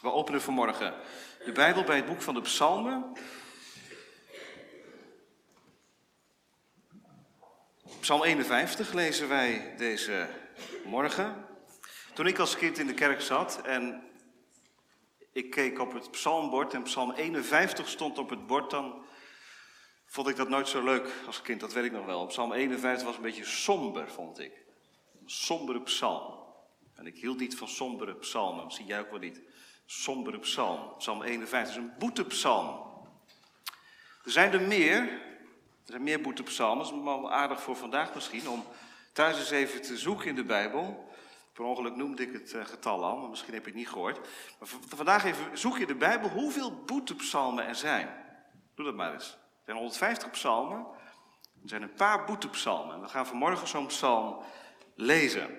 We openen vanmorgen de Bijbel bij het boek van de Psalmen. Psalm 51 lezen wij deze morgen. Toen ik als kind in de kerk zat en ik keek op het psalmbord en Psalm 51 stond op het bord, dan vond ik dat nooit zo leuk als kind, dat weet ik nog wel. Psalm 51 was een beetje somber, vond ik. Een sombere psalm. En ik hield niet van sombere psalmen, misschien jij ook wel niet sombere psalm. Psalm 51 is een boetepsalm. Er zijn er meer. Er zijn meer boetepsalmen. Dat is aardig voor vandaag misschien. Om thuis eens even te zoeken in de Bijbel. Per ongeluk noemde ik het eh, getal al, maar misschien heb je het niet gehoord. Maar vandaag even zoek je de Bijbel hoeveel boetepsalmen er zijn. Doe dat maar eens. Er zijn 150 psalmen. Er zijn een paar boetepsalmen. We gaan vanmorgen zo'n psalm lezen.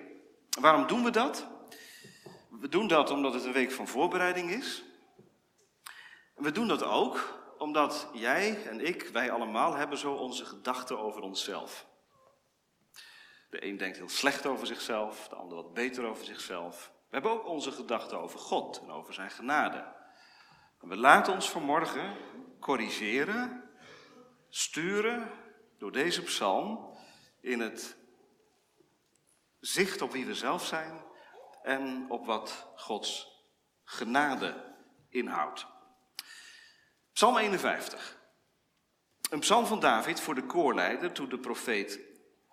Waarom doen we dat? We doen dat omdat het een week van voorbereiding is. We doen dat ook omdat jij en ik, wij allemaal, hebben zo onze gedachten over onszelf. De een denkt heel slecht over zichzelf, de ander wat beter over zichzelf. We hebben ook onze gedachten over God en over zijn genade. En we laten ons vanmorgen corrigeren, sturen door deze psalm in het zicht op wie we zelf zijn en op wat Gods genade inhoudt. Psalm 51. Een psalm van David voor de koorleider toen de profeet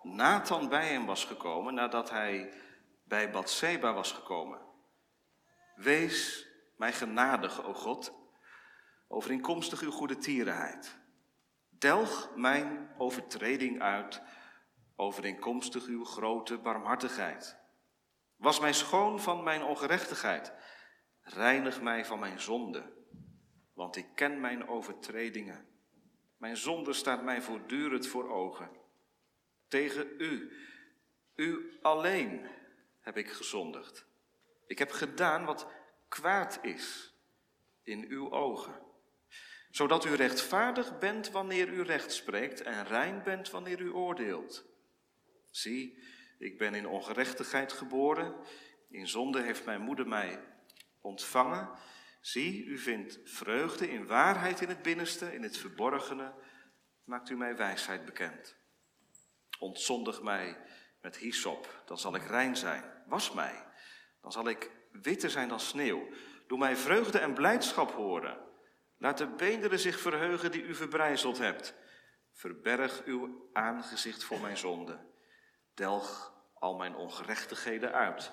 Nathan bij hem was gekomen nadat hij bij Bathseba was gekomen. Wees mij genadig, o God, overeenkomstig uw goede tierenheid. Delg mijn overtreding uit, overeenkomstig uw grote barmhartigheid. Was mij schoon van mijn ongerechtigheid. Reinig mij van mijn zonde, want ik ken mijn overtredingen. Mijn zonde staat mij voortdurend voor ogen. Tegen u, u alleen heb ik gezondigd. Ik heb gedaan wat kwaad is in uw ogen. Zodat u rechtvaardig bent wanneer u recht spreekt en rein bent wanneer u oordeelt. Zie, ik ben in ongerechtigheid geboren. In zonde heeft mijn moeder mij ontvangen. Zie, u vindt vreugde in waarheid in het binnenste, in het verborgene. Maakt u mij wijsheid bekend. Ontzondig mij met hyssop, dan zal ik rein zijn. Was mij, dan zal ik witter zijn dan sneeuw. Doe mij vreugde en blijdschap horen. Laat de beenderen zich verheugen die u verbrijzeld hebt. Verberg uw aangezicht voor mijn zonde. Delg al mijn ongerechtigheden uit.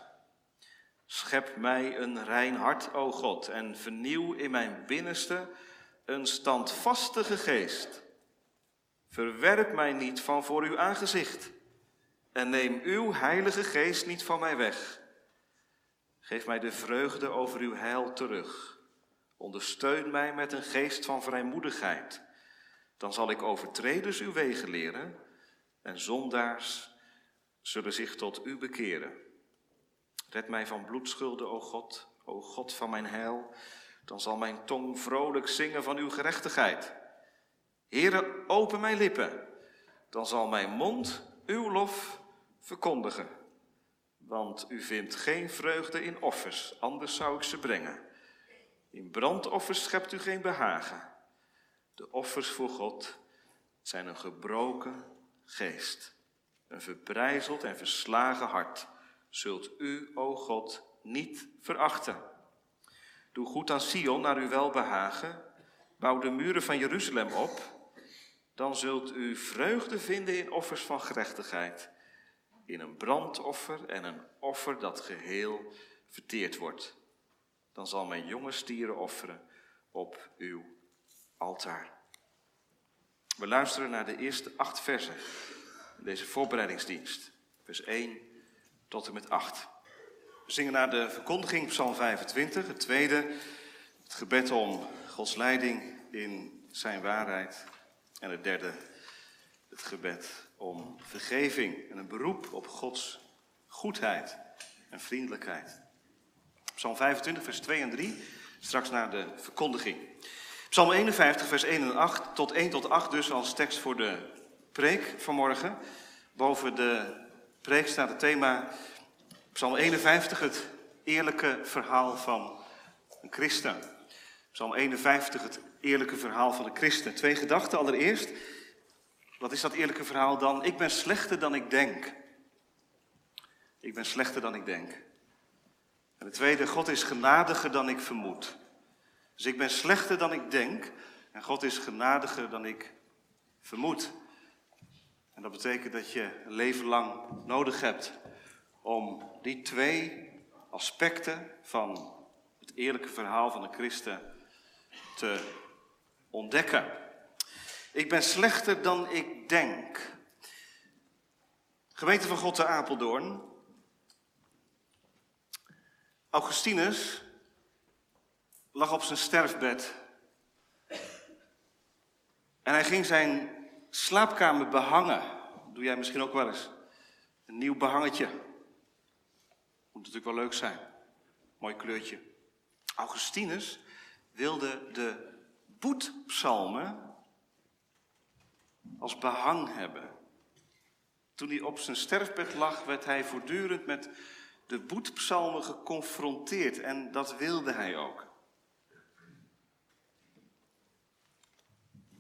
Schep mij een rein hart, o God, en vernieuw in mijn binnenste een standvastige geest. Verwerp mij niet van voor uw aangezicht en neem uw heilige geest niet van mij weg. Geef mij de vreugde over uw heil terug. Ondersteun mij met een geest van vrijmoedigheid. Dan zal ik overtreders uw wegen leren en zondaars zullen zich tot u bekeren. Red mij van bloedschulden, o God, o God van mijn heil. Dan zal mijn tong vrolijk zingen van uw gerechtigheid. Heere, open mijn lippen. Dan zal mijn mond uw lof verkondigen. Want u vindt geen vreugde in offers, anders zou ik ze brengen. In brandoffers schept u geen behagen. De offers voor God zijn een gebroken geest. Een verbrijzeld en verslagen hart zult u, o God, niet verachten. Doe goed aan Sion naar uw welbehagen. Bouw de muren van Jeruzalem op. Dan zult u vreugde vinden in offers van gerechtigheid. In een brandoffer en een offer dat geheel verteerd wordt. Dan zal mijn jonge stieren offeren op uw altaar. We luisteren naar de eerste acht versen deze voorbereidingsdienst. Vers 1 tot en met 8. We zingen naar de verkondiging, Psalm 25, het tweede, het gebed om Gods leiding in zijn waarheid. En het derde, het gebed om vergeving en een beroep op Gods goedheid en vriendelijkheid. Psalm 25, vers 2 en 3, straks naar de verkondiging. Psalm 51, vers 1 en 8, tot 1 tot 8 dus als tekst voor de preek vanmorgen. Boven de preek staat het thema Psalm 51, het eerlijke verhaal van een christen. Psalm 51, het eerlijke verhaal van de christen. Twee gedachten. Allereerst, wat is dat eerlijke verhaal dan? Ik ben slechter dan ik denk. Ik ben slechter dan ik denk. En de tweede, God is genadiger dan ik vermoed. Dus ik ben slechter dan ik denk en God is genadiger dan ik vermoed. En dat betekent dat je een leven lang nodig hebt om die twee aspecten van het eerlijke verhaal van de christen te ontdekken. Ik ben slechter dan ik denk. Gemeente van God te Apeldoorn. Augustinus lag op zijn sterfbed. En hij ging zijn slaapkamer behangen. Doe jij misschien ook wel eens. Een nieuw behangetje. Moet natuurlijk wel leuk zijn. Mooi kleurtje. Augustinus wilde de boetpsalmen als behang hebben. Toen hij op zijn sterfbed lag, werd hij voortdurend met de boetpsalmen geconfronteerd. En dat wilde hij ook.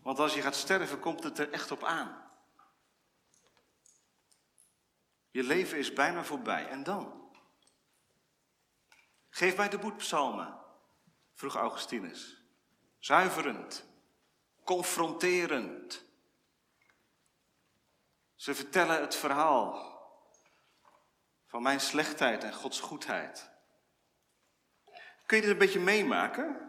Want als je gaat sterven, komt het er echt op aan. Je leven is bijna voorbij. En dan? Geef mij de boetpsalmen, vroeg Augustinus. Zuiverend, confronterend. Ze vertellen het verhaal van mijn slechtheid en Gods goedheid. Kun je dit een beetje meemaken?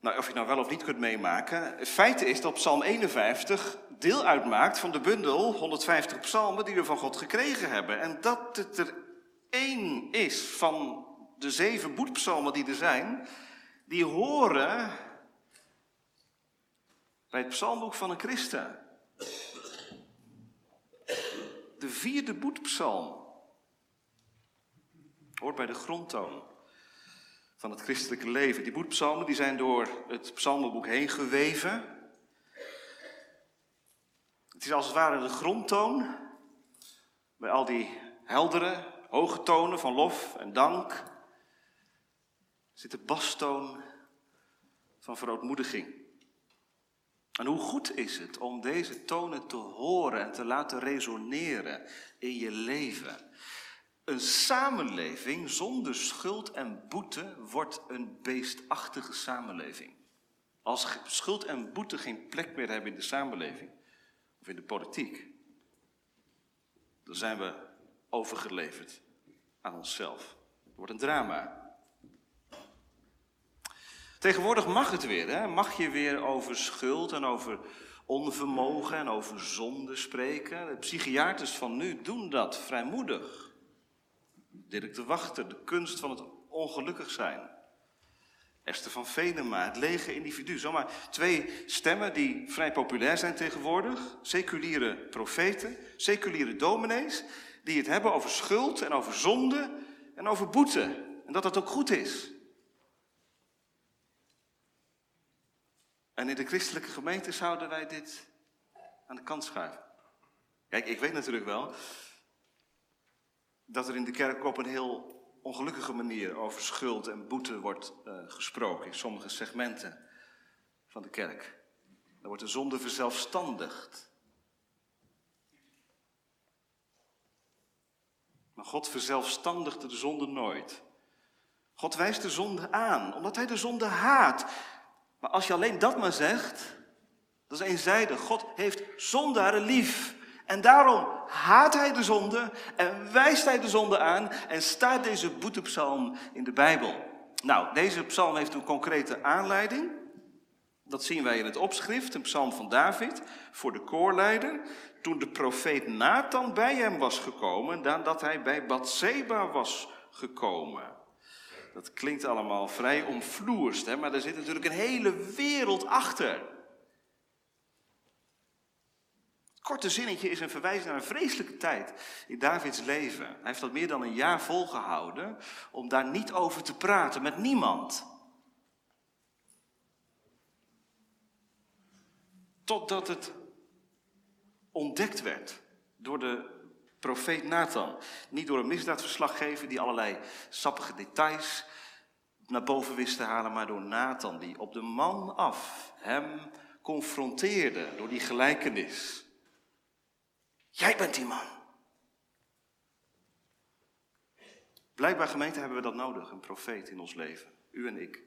Nou, of je nou wel of niet kunt meemaken. Het feit is dat Psalm 51 deel uitmaakt van de bundel 150 psalmen die we van God gekregen hebben. En dat het er één is van de zeven boetpsalmen die er zijn, die horen bij het psalmboek van een christen. De vierde boetpsalm hoort bij de grondtoon van het christelijke leven. Die boetpsalmen die zijn door het psalmenboek heen geweven. Het is als het ware de grondtoon bij al die heldere, hoge tonen van lof en dank. Zit de bastoon van verootmoediging. En hoe goed is het om deze tonen te horen en te laten resoneren in je leven? Een samenleving zonder schuld en boete wordt een beestachtige samenleving. Als schuld en boete geen plek meer hebben in de samenleving of in de politiek, dan zijn we overgeleverd aan onszelf. Het wordt een drama. Tegenwoordig mag het weer, hè? mag je weer over schuld en over onvermogen en over zonde spreken. De psychiaters van nu doen dat vrijmoedig. Dirk de Wachter, de kunst van het ongelukkig zijn. Esther van Venema, het lege individu. Zomaar twee stemmen die vrij populair zijn tegenwoordig. Seculiere profeten, seculiere dominees, die het hebben over schuld en over zonde en over boete. En dat dat ook goed is. En in de christelijke gemeente zouden wij dit aan de kant schuiven. Kijk, ik weet natuurlijk wel dat er in de kerk op een heel ongelukkige manier over schuld en boete wordt uh, gesproken in sommige segmenten van de kerk. Dan wordt de zonde verzelfstandigd. Maar God verzelfstandigt de zonde nooit. God wijst de zonde aan, omdat hij de zonde haat. Maar als je alleen dat maar zegt, dat is eenzijdig. God heeft zondaren lief. En daarom haat hij de zonde en wijst hij de zonde aan en staat deze boetepsalm in de Bijbel. Nou, deze psalm heeft een concrete aanleiding. Dat zien wij in het opschrift, een psalm van David voor de koorleider. Toen de profeet Nathan bij hem was gekomen, nadat hij bij Bathseba was gekomen. Dat klinkt allemaal vrij omvloerst, hè? maar er zit natuurlijk een hele wereld achter. Korte zinnetje is een verwijzing naar een vreselijke tijd in Davids leven. Hij heeft dat meer dan een jaar volgehouden om daar niet over te praten met niemand. Totdat het ontdekt werd door de profeet Nathan. Niet door een misdaadverslaggever die allerlei sappige details naar boven wist te halen, maar door Nathan, die op de man af hem confronteerde door die gelijkenis. Jij bent die man. Blijkbaar gemeente hebben we dat nodig, een profeet in ons leven, u en ik.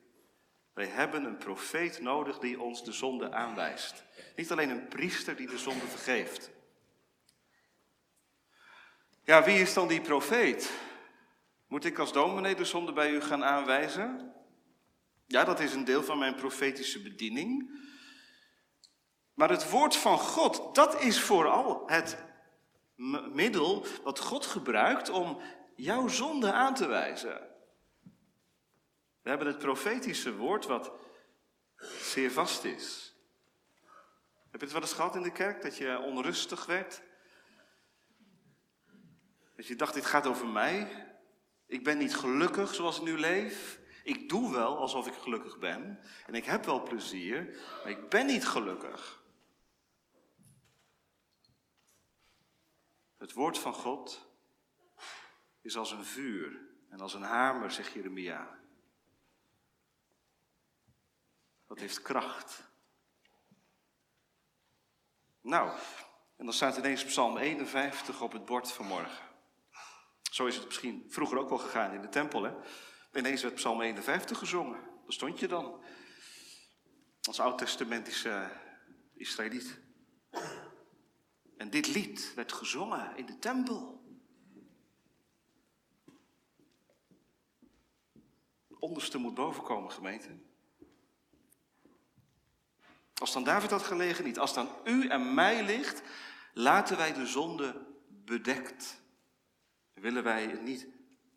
Wij hebben een profeet nodig die ons de zonde aanwijst. Niet alleen een priester die de zonde vergeeft. Ja, wie is dan die profeet? Moet ik als dominee de zonde bij u gaan aanwijzen? Ja, dat is een deel van mijn profetische bediening. Maar het woord van God, dat is vooral het middel wat God gebruikt om jouw zonde aan te wijzen. We hebben het profetische woord wat zeer vast is. Heb je het wel eens gehad in de kerk dat je onrustig werd? Dat je dacht, dit gaat over mij. Ik ben niet gelukkig zoals ik nu leef. Ik doe wel alsof ik gelukkig ben. En ik heb wel plezier, maar ik ben niet gelukkig. Het woord van God is als een vuur en als een hamer, zegt Jeremia. Dat heeft kracht. Nou, en dan staat ineens Psalm 51 op het bord vanmorgen. Zo is het misschien vroeger ook wel gegaan in de tempel. Hè? Ineens werd Psalm 51 gezongen. Daar stond je dan. Als oud-testamentische Israëliet. En dit lied werd gezongen in de tempel. onderste moet bovenkomen, gemeente. Als dan David had gelegen niet, als dan u en mij ligt, laten wij de zonde bedekt. Willen wij het niet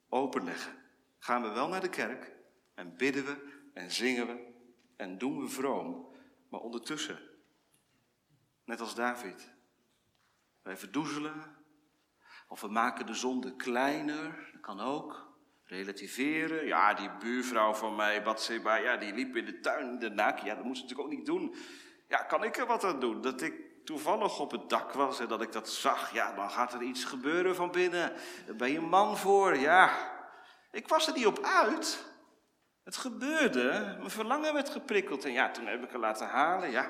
openleggen. Gaan we wel naar de kerk en bidden we en zingen we en doen we vroom. Maar ondertussen, net als David, wij verdoezelen of we maken de zonde kleiner, dat kan ook. Relativeren. Ja, die buurvrouw van mij, Batseba, ja, die liep in de tuin de naak. Ja, dat moest ze natuurlijk ook niet doen. Ja, kan ik er wat aan doen? Dat ik toevallig op het dak was en dat ik dat zag. Ja, dan gaat er iets gebeuren van binnen. Daar ben je man voor, ja. Ik was er niet op uit. Het gebeurde. Mijn verlangen werd geprikkeld. En ja, toen heb ik er laten halen, ja.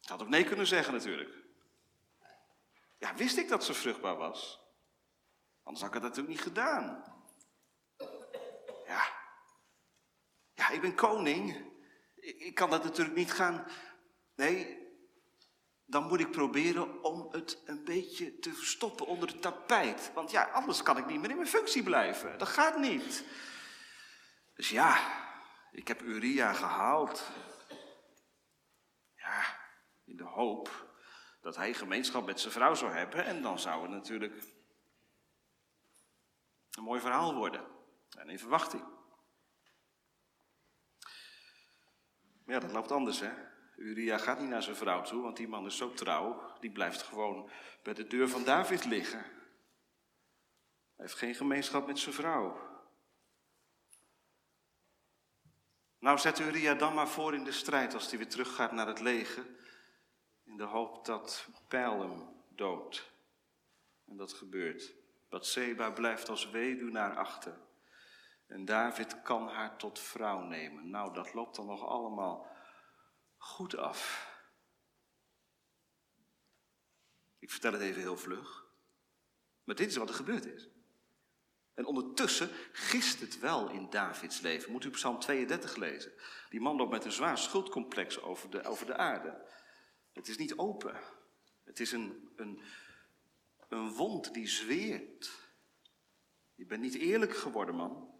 Ik had ook nee kunnen zeggen natuurlijk. Wist ik dat ze vruchtbaar was? Anders had ik het natuurlijk niet gedaan. Ja. Ja, ik ben koning. Ik kan dat natuurlijk niet gaan. Nee, dan moet ik proberen om het een beetje te verstoppen onder het tapijt. Want ja, anders kan ik niet meer in mijn functie blijven. Dat gaat niet. Dus ja, ik heb Uria gehaald. Ja, in de hoop dat hij gemeenschap met zijn vrouw zou hebben. En dan zou het natuurlijk een mooi verhaal worden. En in verwachting. Maar ja, dat loopt anders, hè. Uria gaat niet naar zijn vrouw toe, want die man is zo trouw. Die blijft gewoon bij de deur van David liggen. Hij heeft geen gemeenschap met zijn vrouw. Nou, zet Uria dan maar voor in de strijd als hij weer teruggaat naar het leger. In de hoop dat Pijl hem doodt. En dat gebeurt. Bathseba blijft als weduwnaar achter. En David kan haar tot vrouw nemen. Nou, dat loopt dan nog allemaal goed af. Ik vertel het even heel vlug. Maar dit is wat er gebeurd is. En ondertussen gist het wel in Davids leven. Moet u Psalm 32 lezen. Die man loopt met een zwaar schuldcomplex over de, over de aarde. Het is niet open. Het is een, een, een wond die zweert. Je bent niet eerlijk geworden, man.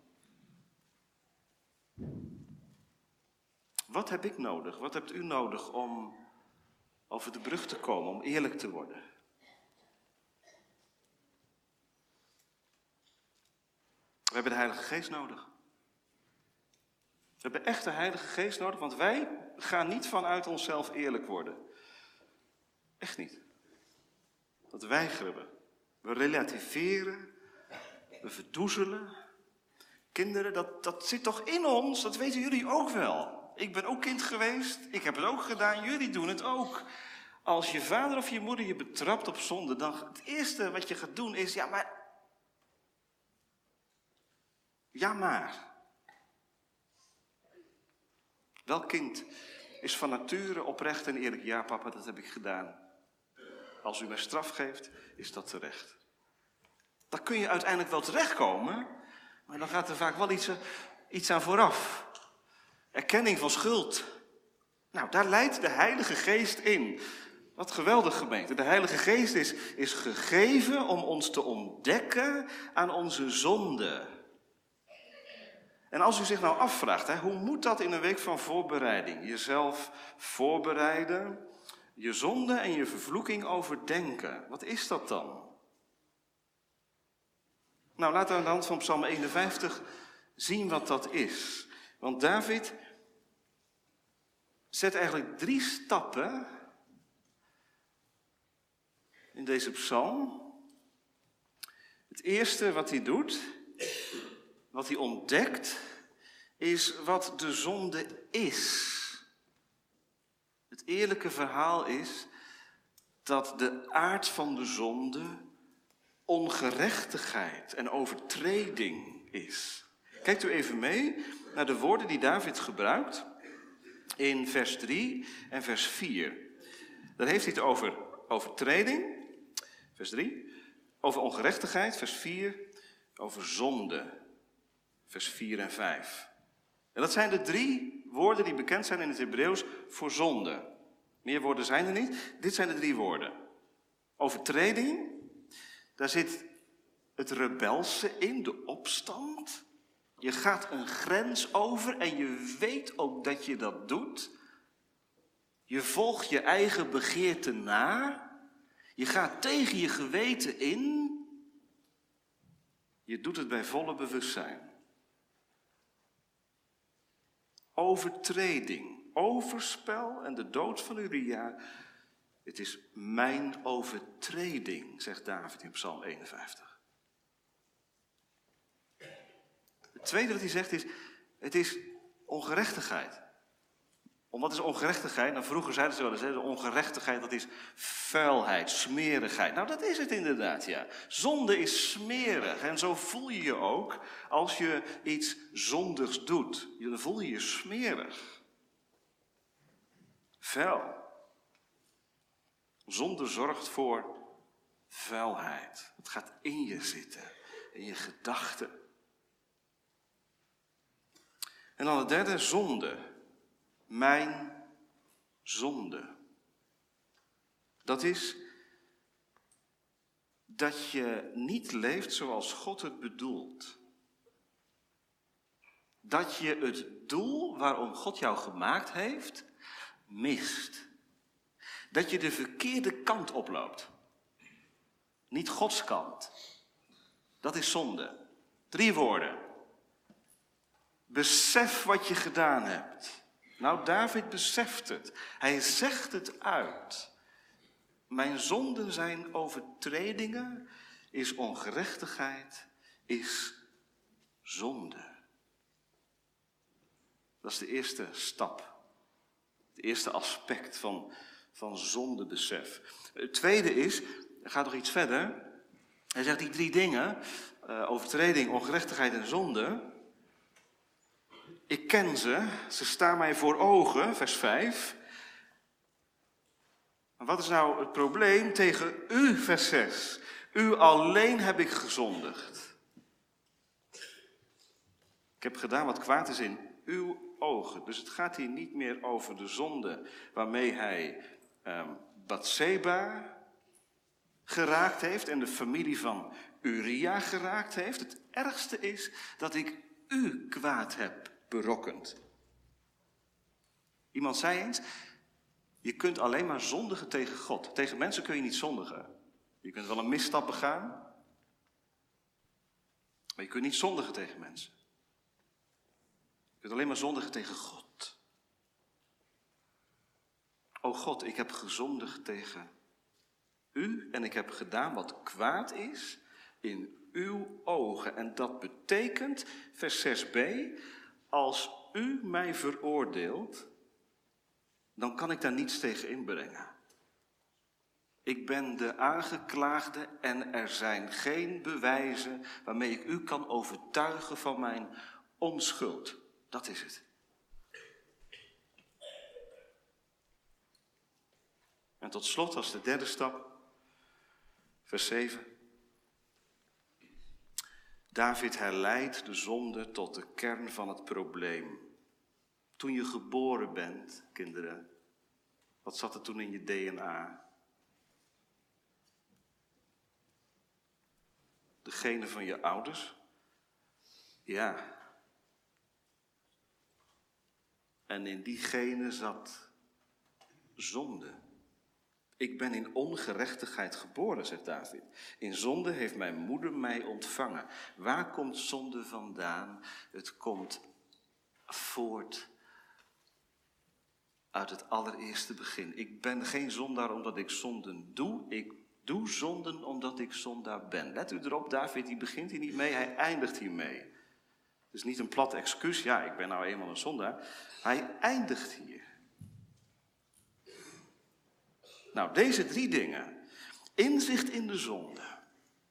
Wat heb ik nodig? Wat hebt u nodig om over de brug te komen, om eerlijk te worden? We hebben de Heilige Geest nodig. We hebben echt de Heilige Geest nodig, want wij gaan niet vanuit onszelf eerlijk worden. Echt niet. Dat weigeren we. We relativeren, we verdoezelen. Kinderen, dat, dat zit toch in ons, dat weten jullie ook wel. Ik ben ook kind geweest, ik heb het ook gedaan, jullie doen het ook. Als je vader of je moeder je betrapt op zonde, dan het eerste wat je gaat doen is, ja maar, ja maar. Welk kind is van nature oprecht en eerlijk? Ja papa, dat heb ik gedaan. Als u mij straf geeft, is dat terecht. Dan kun je uiteindelijk wel terechtkomen, maar dan gaat er vaak wel iets, iets aan vooraf. Erkenning van schuld. Nou, daar leidt de Heilige Geest in. Wat geweldig gemeente. De Heilige Geest is, is gegeven om ons te ontdekken aan onze zonde. En als u zich nou afvraagt, hè, hoe moet dat in een week van voorbereiding? Jezelf voorbereiden, je zonde en je vervloeking overdenken. Wat is dat dan? Nou, laten we aan de hand van Psalm 51 zien wat dat is. Want David zet eigenlijk drie stappen in deze psalm. Het eerste wat hij doet, wat hij ontdekt, is wat de zonde is. Het eerlijke verhaal is dat de aard van de zonde ongerechtigheid en overtreding is. Kijkt u even mee naar de woorden die David gebruikt in vers 3 en vers 4. Daar heeft hij het over overtreding, vers 3, over ongerechtigheid, vers 4, over zonde, vers 4 en 5. En dat zijn de drie woorden die bekend zijn in het Hebreeuws voor zonde. Meer woorden zijn er niet. Dit zijn de drie woorden. Overtreding, daar zit het rebelse in, de opstand. Je gaat een grens over en je weet ook dat je dat doet. Je volgt je eigen begeerte na. Je gaat tegen je geweten in. Je doet het bij volle bewustzijn. Overtreding, overspel en de dood van Uria. Het is mijn overtreding, zegt David in Psalm 51. Het tweede wat hij zegt is, het is ongerechtigheid. Om wat is ongerechtigheid? Nou, vroeger zeiden ze wel eens, hè, ongerechtigheid dat is vuilheid, smerigheid. Nou, dat is het inderdaad, ja. Zonde is smerig en zo voel je je ook als je iets zondigs doet. Dan voel je je smerig. Vuil. Zonde zorgt voor vuilheid. Het gaat in je zitten, in je gedachten. En dan de derde, zonde mijn zonde. Dat is dat je niet leeft zoals God het bedoelt. Dat je het doel waarom God jou gemaakt heeft, mist. Dat je de verkeerde kant oploopt. Niet Gods kant. Dat is zonde. Drie woorden. Besef wat je gedaan hebt. Nou, David beseft het. Hij zegt het uit. Mijn zonden zijn overtredingen, is ongerechtigheid, is zonde. Dat is de eerste stap. Het eerste aspect van, van zondebesef. Het tweede is, gaat nog iets verder. Hij zegt die drie dingen, uh, overtreding, ongerechtigheid en zonde. Ik ken ze, ze staan mij voor ogen, vers 5. Maar wat is nou het probleem tegen u, vers 6? U alleen heb ik gezondigd. Ik heb gedaan wat kwaad is in uw ogen. Dus het gaat hier niet meer over de zonde waarmee hij um, Bathseba geraakt heeft en de familie van Uria geraakt heeft. Het ergste is dat ik u kwaad heb berokkend. Iemand zei eens, je kunt alleen maar zondigen tegen God. Tegen mensen kun je niet zondigen. Je kunt wel een misstap begaan, maar je kunt niet zondigen tegen mensen. Je kunt alleen maar zondigen tegen God. O God, ik heb gezondigd tegen u en ik heb gedaan wat kwaad is in uw ogen. En dat betekent, vers 6b, als u mij veroordeelt, dan kan ik daar niets tegen inbrengen. Ik ben de aangeklaagde en er zijn geen bewijzen waarmee ik u kan overtuigen van mijn onschuld. Dat is het. En tot slot als de derde stap, vers 7. David herleidt de zonde tot de kern van het probleem. Toen je geboren bent, kinderen, wat zat er toen in je DNA? De genen van je ouders? Ja. En in die genen zat zonde. Ik ben in ongerechtigheid geboren, zegt David. In zonde heeft mijn moeder mij ontvangen. Waar komt zonde vandaan? Het komt voort uit het allereerste begin. Ik ben geen zondaar omdat ik zonden doe. Ik doe zonden omdat ik zondaar ben. Let u erop, David die begint hier niet mee, hij eindigt hiermee. Het is niet een plat excuus, ja, ik ben nou eenmaal een zondaar. Hij eindigt hier. Nou, deze drie dingen. Inzicht in de zonde.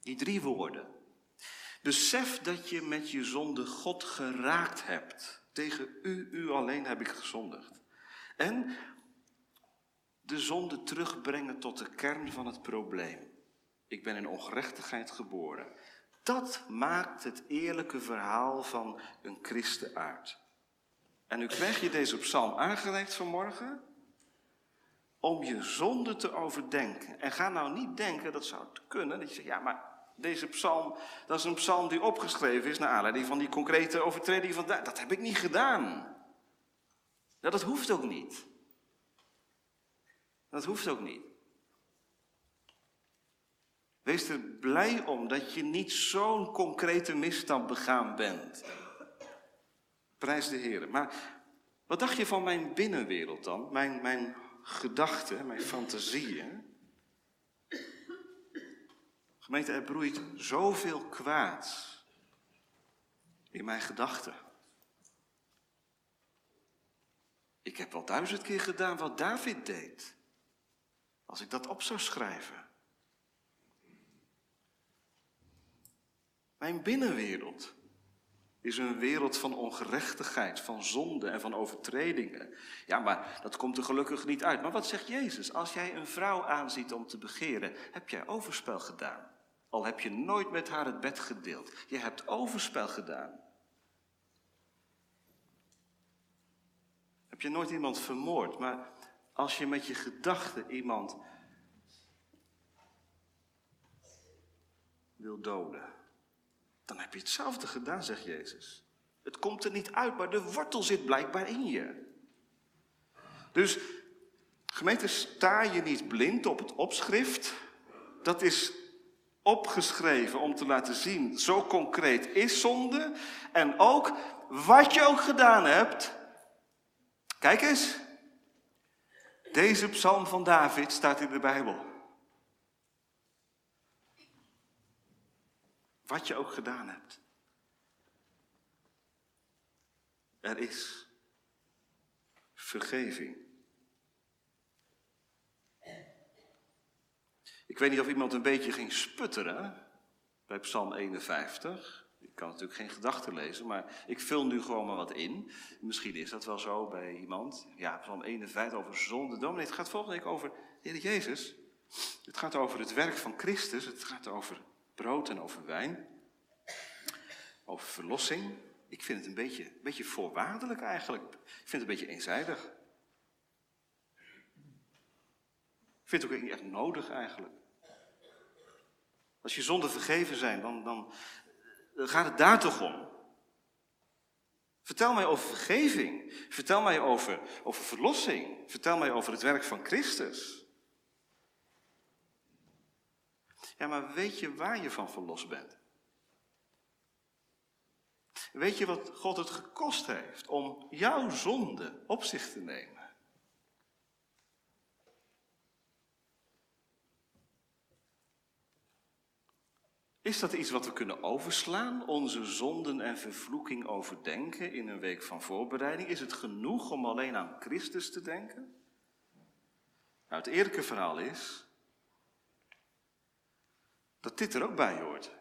Die drie woorden. Besef dat je met je zonde God geraakt hebt. Tegen u, u alleen heb ik gezondigd. En de zonde terugbrengen tot de kern van het probleem. Ik ben in ongerechtigheid geboren. Dat maakt het eerlijke verhaal van een christen uit. En nu krijg je deze psalm aangereikt vanmorgen om je zonde te overdenken. En ga nou niet denken, dat zou het kunnen, dat je zegt, ja, maar deze psalm, dat is een psalm die opgeschreven is naar aanleiding van die concrete overtreding van, dat heb ik niet gedaan. Ja, dat hoeft ook niet. Dat hoeft ook niet. Wees er blij om dat je niet zo'n concrete misstand begaan bent. Prijs de Heer. Maar wat dacht je van mijn binnenwereld dan? Mijn, mijn gedachten, mijn fantasieën? Gemeente, er broeit zoveel kwaads in mijn gedachten. Ik heb wel duizend keer gedaan wat David deed. Als ik dat op zou schrijven. Mijn binnenwereld is een wereld van ongerechtigheid, van zonde en van overtredingen. Ja, maar dat komt er gelukkig niet uit. Maar wat zegt Jezus? Als jij een vrouw aanziet om te begeren, heb jij overspel gedaan. Al heb je nooit met haar het bed gedeeld. Je hebt overspel gedaan. Heb je nooit iemand vermoord, maar als je met je gedachten iemand wil doden, dan heb je hetzelfde gedaan, zegt Jezus. Het komt er niet uit, maar de wortel zit blijkbaar in je. Dus, gemeente, sta je niet blind op het opschrift. Dat is opgeschreven om te laten zien, zo concreet is zonde. En ook, wat je ook gedaan hebt, kijk eens, deze psalm van David staat in de Bijbel. Wat je ook gedaan hebt. Er is vergeving. Ik weet niet of iemand een beetje ging sputteren bij Psalm 51. Ik kan natuurlijk geen gedachten lezen, maar ik vul nu gewoon maar wat in. Misschien is dat wel zo bij iemand. Ja, Psalm 51 over zonde. Dominee, het gaat volgende week over de Heer Jezus. Het gaat over het werk van Christus. Het gaat over brood en over wijn. Over verlossing. Ik vind het een beetje, beetje voorwaardelijk eigenlijk. Ik vind het een beetje eenzijdig. Ik vind het ook niet echt nodig eigenlijk. Als je zonden vergeven zijn, dan, dan, dan gaat het daar toch om. Vertel mij over vergeving. Vertel mij over, over verlossing. Vertel mij over het werk van Christus. Ja, maar weet je waar je van verlost bent? Weet je wat God het gekost heeft om jouw zonde op zich te nemen? Is dat iets wat we kunnen overslaan, onze zonden en vervloeking overdenken in een week van voorbereiding? Is het genoeg om alleen aan Christus te denken? Nou, het eerlijke verhaal is dat dit er ook bij hoort.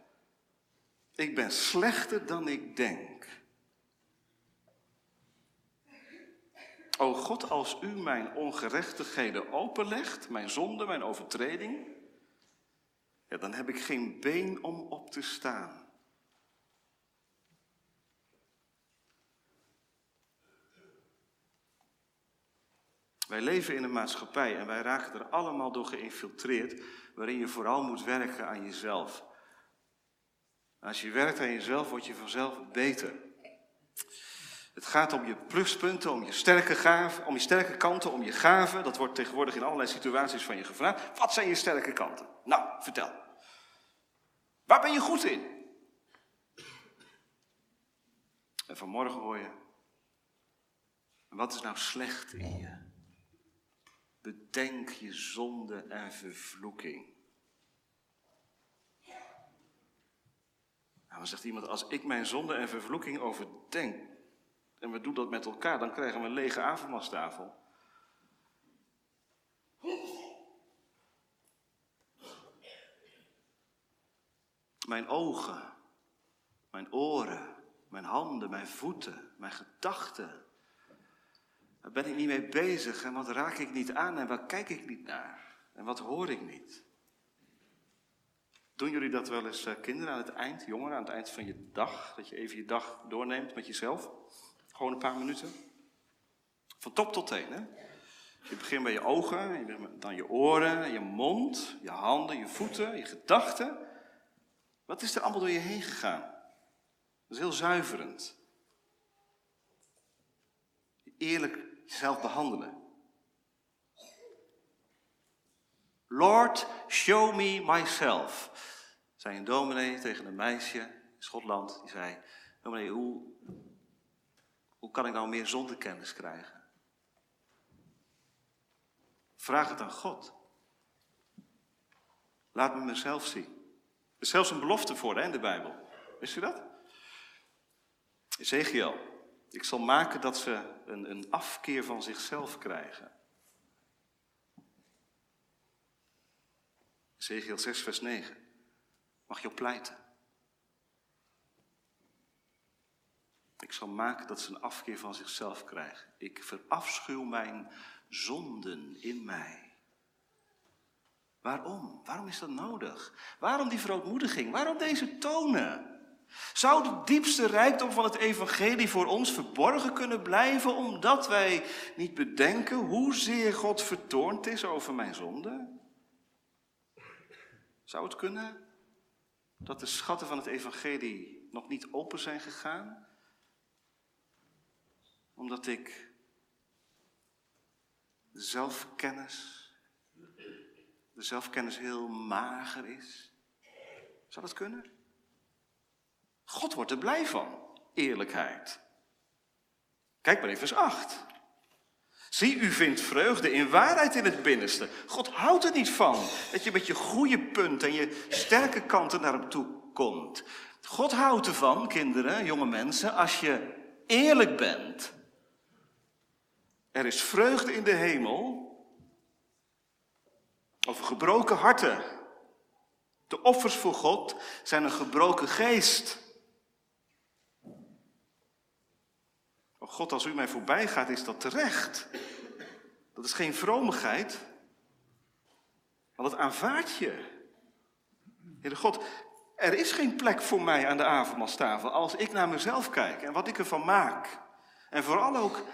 Ik ben slechter dan ik denk. O God, als u mijn ongerechtigheden openlegt, mijn zonde, mijn overtreding, ja, dan heb ik geen been om op te staan. Wij leven in een maatschappij en wij raken er allemaal door geïnfiltreerd, waarin je vooral moet werken aan jezelf. Als je werkt aan jezelf, word je vanzelf beter. Het gaat om je pluspunten, om je sterke gaven, om je sterke kanten, om je gaven. Dat wordt tegenwoordig in allerlei situaties van je gevraagd. Wat zijn je sterke kanten? Nou, vertel. Waar ben je goed in? En vanmorgen hoor je. Wat is nou slecht in je? Bedenk je zonde en vervloeking. Nou, dan zegt iemand, als ik mijn zonde en vervloeking overdenk, en we doen dat met elkaar, dan krijgen we een lege avondmaalstafel. Mijn ogen, mijn oren, mijn handen, mijn voeten, mijn gedachten. Daar ben ik niet mee bezig en wat raak ik niet aan en waar kijk ik niet naar en wat hoor ik niet. Doen jullie dat wel eens, eh, kinderen, aan het eind, jongeren, aan het eind van je dag? Dat je even je dag doorneemt met jezelf? Gewoon een paar minuten. Van top tot teen, hè? Je begint bij je ogen, dan je oren, je mond, je handen, je voeten, je gedachten. Wat is er allemaal door je heen gegaan? Dat is heel zuiverend. Eerlijk jezelf behandelen. Lord, show me myself. Zei een dominee tegen een meisje in Schotland. Die zei, dominee, hoe, hoe kan ik nou meer zondekennis krijgen? Vraag het aan God. Laat me mezelf zien. Er is zelfs een belofte voor hè, in de Bijbel. Wist u dat? Ezekiel. Ik zal maken dat ze een, een afkeer van zichzelf krijgen. Ezekiel 6, vers 9. Mag je op pleiten? Ik zal maken dat ze een afkeer van zichzelf krijgen. Ik verafschuw mijn zonden in mij. Waarom? Waarom is dat nodig? Waarom die verootmoediging? Waarom deze tonen? Zou de diepste rijkdom van het evangelie voor ons verborgen kunnen blijven omdat wij niet bedenken hoezeer God vertoornd is over mijn zonde? Zou het kunnen dat de schatten van het evangelie nog niet open zijn gegaan? Omdat ik de zelfkennis, de zelfkennis heel mager is? Zou dat kunnen? God wordt er blij van, eerlijkheid. Kijk maar even vers 8. Zie, u vindt vreugde in waarheid in het binnenste. God houdt er niet van dat je met je goede punten en je sterke kanten naar hem toe komt. God houdt ervan, kinderen, jonge mensen, als je eerlijk bent. Er is vreugde in de hemel over gebroken harten. De offers voor God zijn een gebroken geest. Oh God, als u mij voorbij gaat, is dat terecht. Dat is geen vromigheid, maar dat aanvaard je. Heere God, er is geen plek voor mij aan de avondmaalstafel als ik naar mezelf kijk en wat ik ervan maak. En vooral ook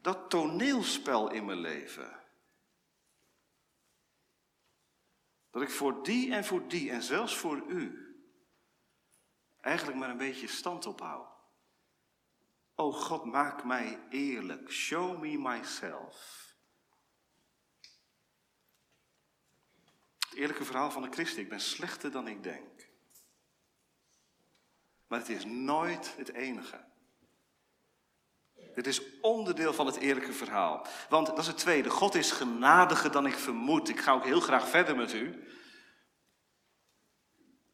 dat toneelspel in mijn leven. Dat ik voor die en voor die en zelfs voor u eigenlijk maar een beetje stand ophoud. Oh God, maak mij eerlijk. Show me myself. Het eerlijke verhaal van de christen. Ik ben slechter dan ik denk. Maar het is nooit het enige. Het is onderdeel van het eerlijke verhaal. Want dat is het tweede. God is genadiger dan ik vermoed. Ik ga ook heel graag verder met u.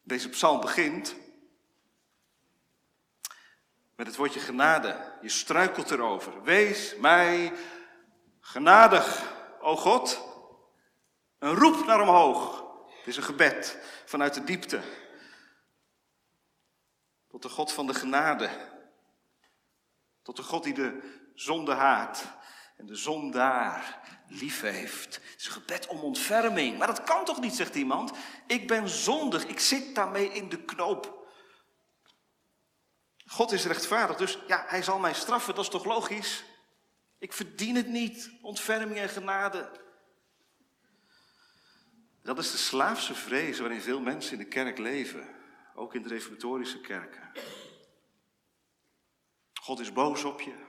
Deze psalm begint met het woordje genade. Je struikelt erover. Wees mij genadig, o God. Een roep naar omhoog. Het is een gebed vanuit de diepte. Tot de God van de genade. Tot de God die de zonde haat en de zondaar lief heeft. Het is een gebed om ontferming. Maar dat kan toch niet, zegt iemand. Ik ben zondig, ik zit daarmee in de knoop. God is rechtvaardig, dus ja, hij zal mij straffen, dat is toch logisch? Ik verdien het niet, ontferming en genade. Dat is de slaafse vrees waarin veel mensen in de kerk leven, ook in de reformatorische kerken. God is boos op je.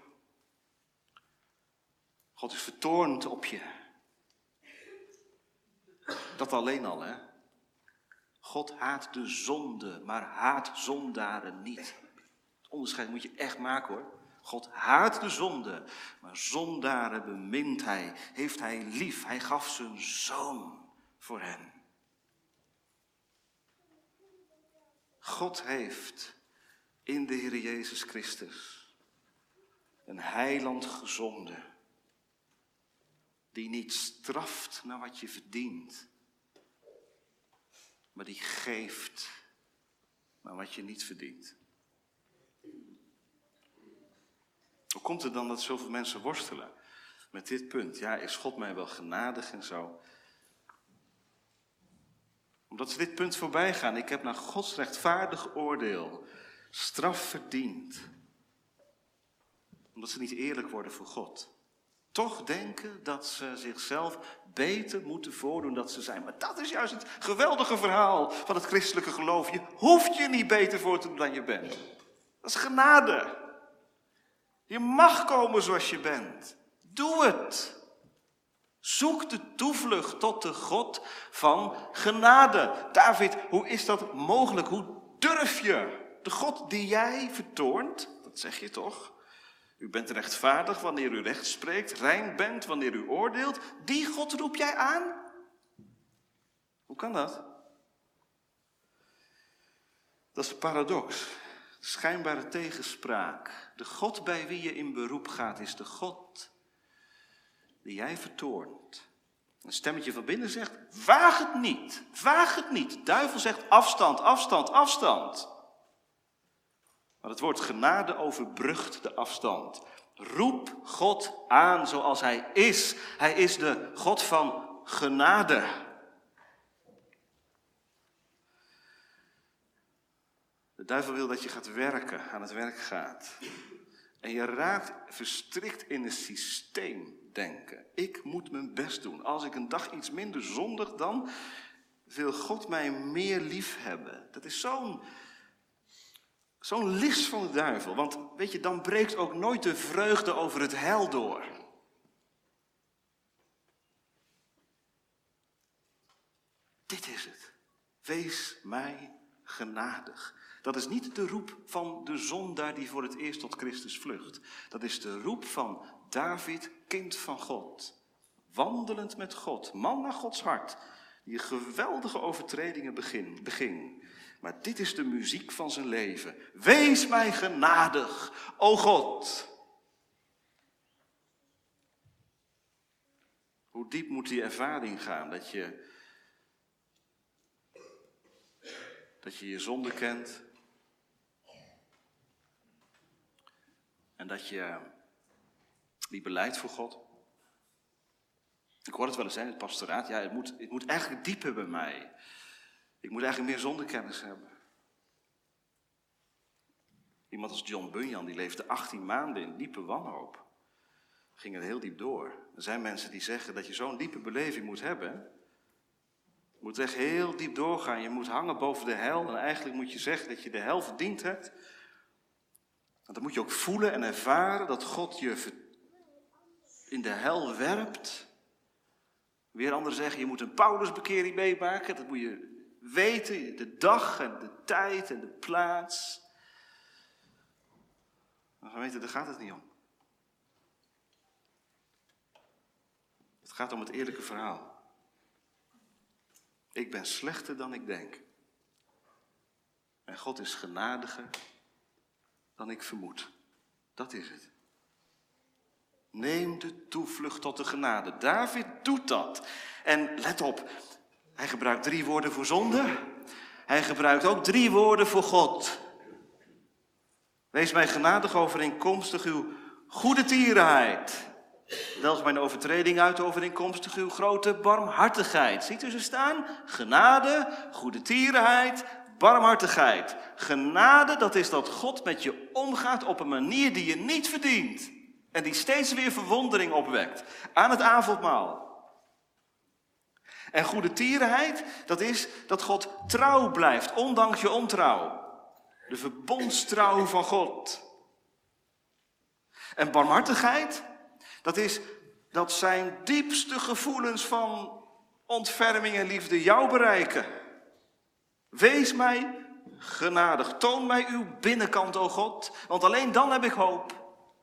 God is vertoornd op je. Dat alleen al, hè? God haat de zonde, maar haat zondaren niet. Onderscheid moet je echt maken hoor. God haat de zonde, maar zondaren bemint hij, heeft hij lief. Hij gaf zijn zoon voor hen. God heeft in de Heer Jezus Christus een heiland gezonden die niet straft naar wat je verdient, maar die geeft naar wat je niet verdient. Hoe komt het dan dat zoveel mensen worstelen met dit punt? Ja, is God mij wel genadig en zo? Omdat ze dit punt voorbij gaan. Ik heb naar Gods rechtvaardig oordeel straf verdiend. Omdat ze niet eerlijk worden voor God toch denken dat ze zichzelf beter moeten voordoen dan ze zijn. Maar dat is juist het geweldige verhaal van het christelijke geloof. Je hoeft je niet beter voor te doen dan je bent. Dat is genade. Je mag komen zoals je bent. Doe het. Zoek de toevlucht tot de God van genade. David, hoe is dat mogelijk? Hoe durf je? De God die jij vertoont, dat zeg je toch? U bent rechtvaardig wanneer u recht spreekt, rein bent wanneer u oordeelt. Die God roep jij aan? Hoe kan dat? Dat is de paradox, schijnbare tegenspraak. De God bij wie je in beroep gaat is de God die jij vertoont. Een stemmetje van binnen zegt, waag het niet, waag het niet. De duivel zegt afstand, afstand, afstand. Maar het woord genade overbrugt de afstand. Roep God aan zoals Hij is. Hij is de God van genade. De duivel wil dat je gaat werken, aan het werk gaat. En je raakt verstrikt in een systeemdenken. Ik moet mijn best doen. Als ik een dag iets minder zondig, dan wil God mij meer lief hebben. Dat is zo'n Zo'n list van de duivel. Want weet je, dan breekt ook nooit de vreugde over het hel door. Dit is het. Wees mij genadig. Dat is niet de roep van de zondaar die voor het eerst tot Christus vlucht. Dat is de roep van David, kind van God. Wandelend met God, man naar Gods hart, die geweldige overtredingen beging. Maar dit is de muziek van zijn leven. Wees mij genadig, o God. Hoe diep moet die ervaring gaan dat je dat je je zonde kent en dat je die beleidt voor God. Ik hoor het wel eens in het pastoraat. Ja, het moet, het moet eigenlijk dieper bij mij. Ik moet eigenlijk meer zondekennis hebben. Iemand als John Bunyan, die leefde 18 maanden in diepe wanhoop. Ging er heel diep door. Er zijn mensen die zeggen dat je zo'n diepe beleving moet hebben. Je moet echt heel diep doorgaan. Je moet hangen boven de hel. En eigenlijk moet je zeggen dat je de hel verdiend hebt. En dan moet je ook voelen en ervaren dat God je in de hel werpt. Weer anderen zeggen, je moet een Paulusbekering meemaken. Dat moet je weten, de dag en de tijd en de plaats. Maar weten, daar gaat het niet om. Het gaat om het eerlijke verhaal. Ik ben slechter dan ik denk. En God is genadiger dan ik vermoed. Dat is het. Neem de toevlucht tot de genade. David doet dat. En let op, Hij gebruikt drie woorden voor zonde. Hij gebruikt ook drie woorden voor God. Wees mij genadig overeenkomstig uw goede tierenheid. Delg mijn overtreding uit overeenkomstig uw grote barmhartigheid. Ziet u ze staan? Genade, goede tierenheid, barmhartigheid. Genade, dat is dat God met je omgaat op een manier die je niet verdient. En die steeds weer verwondering opwekt aan het avondmaal. En goede tierenheid, dat is dat God trouw blijft, ondanks je ontrouw. De verbondstrouw van God. En barmhartigheid, dat is dat zijn diepste gevoelens van ontferming en liefde jou bereiken. Wees mij genadig. Toon mij uw binnenkant, o God. Want alleen dan heb ik hoop.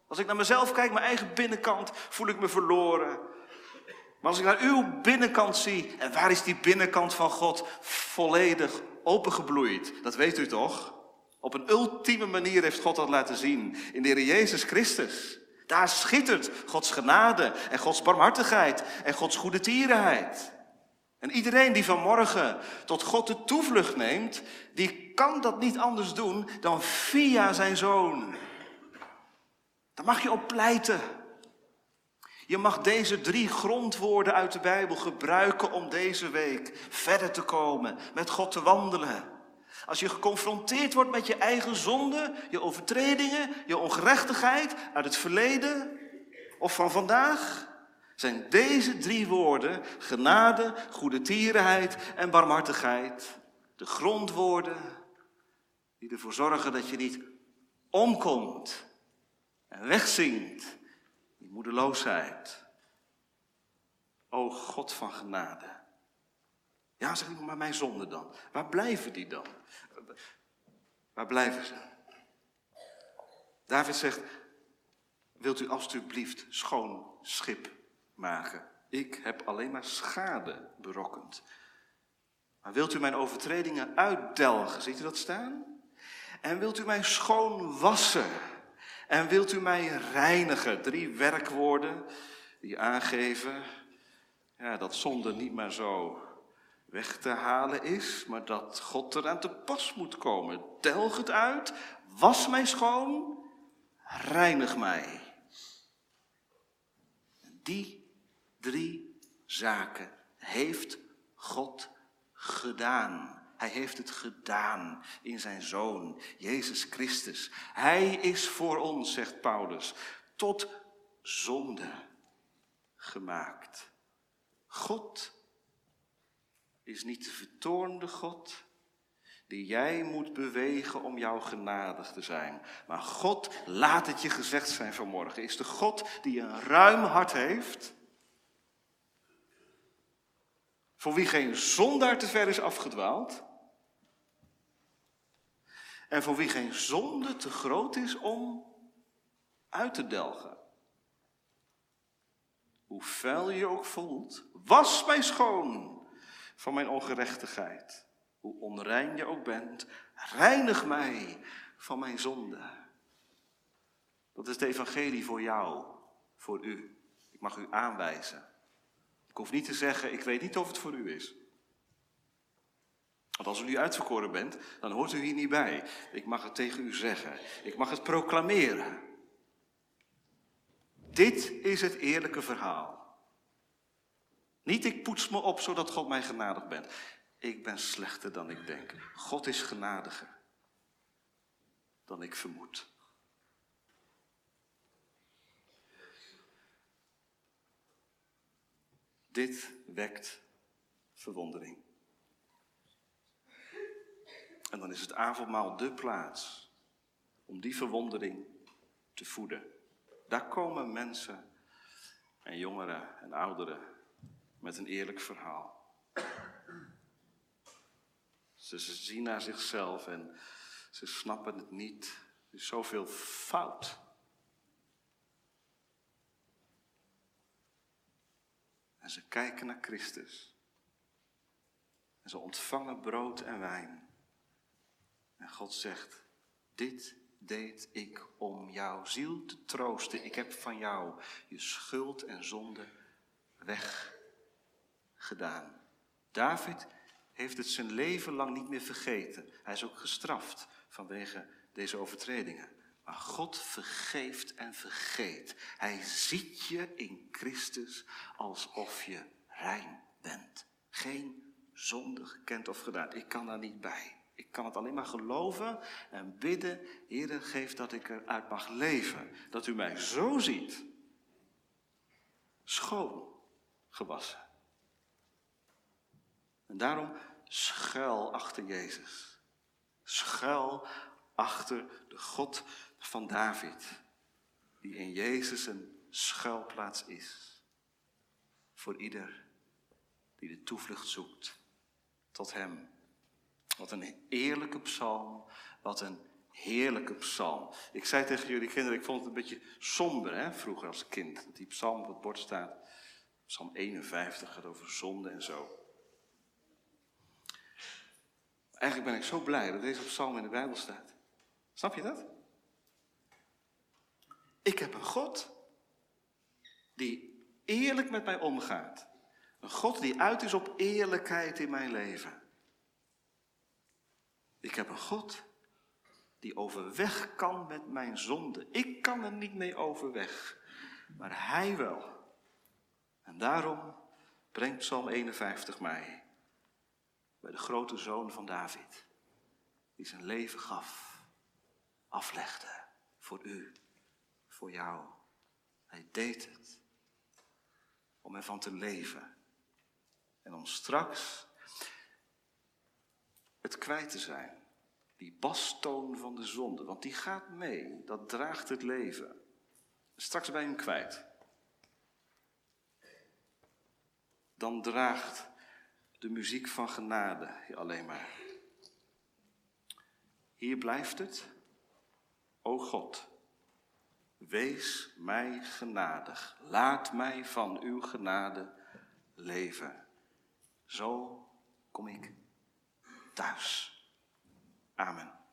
Als ik naar mezelf kijk, mijn eigen binnenkant, voel ik me verloren. Maar als ik naar uw binnenkant zie, en waar is die binnenkant van God volledig opengebloeid? Dat weet u toch? Op een ultieme manier heeft God dat laten zien in de Heer Jezus Christus. Daar schittert Gods genade en Gods barmhartigheid en Gods goede tierenheid. En iedereen die vanmorgen tot God de toevlucht neemt, die kan dat niet anders doen dan via zijn zoon. Daar mag je op pleiten. Je mag deze drie grondwoorden uit de Bijbel gebruiken om deze week verder te komen, met God te wandelen. Als je geconfronteerd wordt met je eigen zonde, je overtredingen, je ongerechtigheid uit het verleden of van vandaag, zijn deze drie woorden, genade, goede tierenheid en barmhartigheid, de grondwoorden die ervoor zorgen dat je niet omkomt en wegzinkt in moedeloosheid. O God van genade. Ja, zeg ik maar mijn zonde dan. Waar blijven die dan? Waar blijven ze? David zegt, wilt u alstublieft schoon schip maken? Ik heb alleen maar schade berokkend. Maar wilt u mijn overtredingen uitdelgen? Ziet u dat staan? En wilt u mij schoon wassen? En wilt u mij reinigen? Drie werkwoorden die aangeven ja, dat zonde niet meer zo weg te halen is, maar dat God eraan te pas moet komen. Telg het uit, was mij schoon, reinig mij. Die drie zaken heeft God gedaan. Hij heeft het gedaan in zijn zoon, Jezus Christus. Hij is voor ons, zegt Paulus, tot zonde gemaakt. God is niet de vertoornde God die jij moet bewegen om jou genadig te zijn. Maar God, laat het je gezegd zijn vanmorgen, is de God die een ruim hart heeft. Voor wie geen zondaar te ver is afgedwaald. En voor wie geen zonde te groot is om uit te delgen. Hoe vuil je ook voelt, was mij schoon van mijn ongerechtigheid. Hoe onrein je ook bent, reinig mij van mijn zonde. Dat is het evangelie voor jou, voor u. Ik mag u aanwijzen. Ik hoef niet te zeggen, ik weet niet of het voor u is. Want als u nu uitverkoren bent, dan hoort u hier niet bij. Ik mag het tegen u zeggen. Ik mag het proclameren. Dit is het eerlijke verhaal. Niet ik poets me op zodat God mij genadig bent. Ik ben slechter dan ik denk. God is genadiger dan ik vermoed. Dit wekt verwondering. En dan is het avondmaal de plaats om die verwondering te voeden. Daar komen mensen en jongeren en ouderen met een eerlijk verhaal. Ze, zien naar zichzelf en ze snappen het niet. Er is zoveel fout. En ze kijken naar Christus. En ze ontvangen brood en wijn. En God zegt, dit deed ik om jouw ziel te troosten. Ik heb van jou je schuld en zonde weg gedaan. David heeft het zijn leven lang niet meer vergeten. Hij is ook gestraft vanwege deze overtredingen. Maar God vergeeft en vergeet. Hij ziet je in Christus alsof je rein bent. Geen zonde gekend of gedaan. Ik kan daar niet bij. Ik kan het alleen maar geloven en bidden. Heer, geef dat ik eruit mag leven. Dat u mij zo ziet. Schoon gewassen. En daarom schuil achter Jezus. Schuil achter de God van David, die in Jezus een schuilplaats is. Voor ieder die de toevlucht zoekt tot Hem. Wat een eerlijke psalm, wat een heerlijke psalm. Ik zei tegen jullie kinderen, ik vond het een beetje somber hè, vroeger als kind. Dat die psalm op het bord staat. Psalm 51 gaat over zonde en zo. Eigenlijk ben ik zo blij dat deze psalm in de Bijbel staat. Snap je dat? Ik heb een God die eerlijk met mij omgaat. Een God die uit is op eerlijkheid in mijn leven. Ik heb een God die overweg kan met mijn zonde. Ik kan er niet mee overweg, maar Hij wel. En daarom brengt Psalm 51 mij bij de grote zoon van David, die zijn leven gaf, aflegde voor u, voor jou. Hij deed het om ervan te leven en om straks het kwijt te zijn. Die bastoon van de zonde, want die gaat mee, dat draagt het leven. Straks ben je hem kwijt. Dan draagt de muziek van genade alleen maar. Hier blijft het. O God, wees mij genadig. Laat mij van uw genade leven. Zo kom ik thuis. Amen.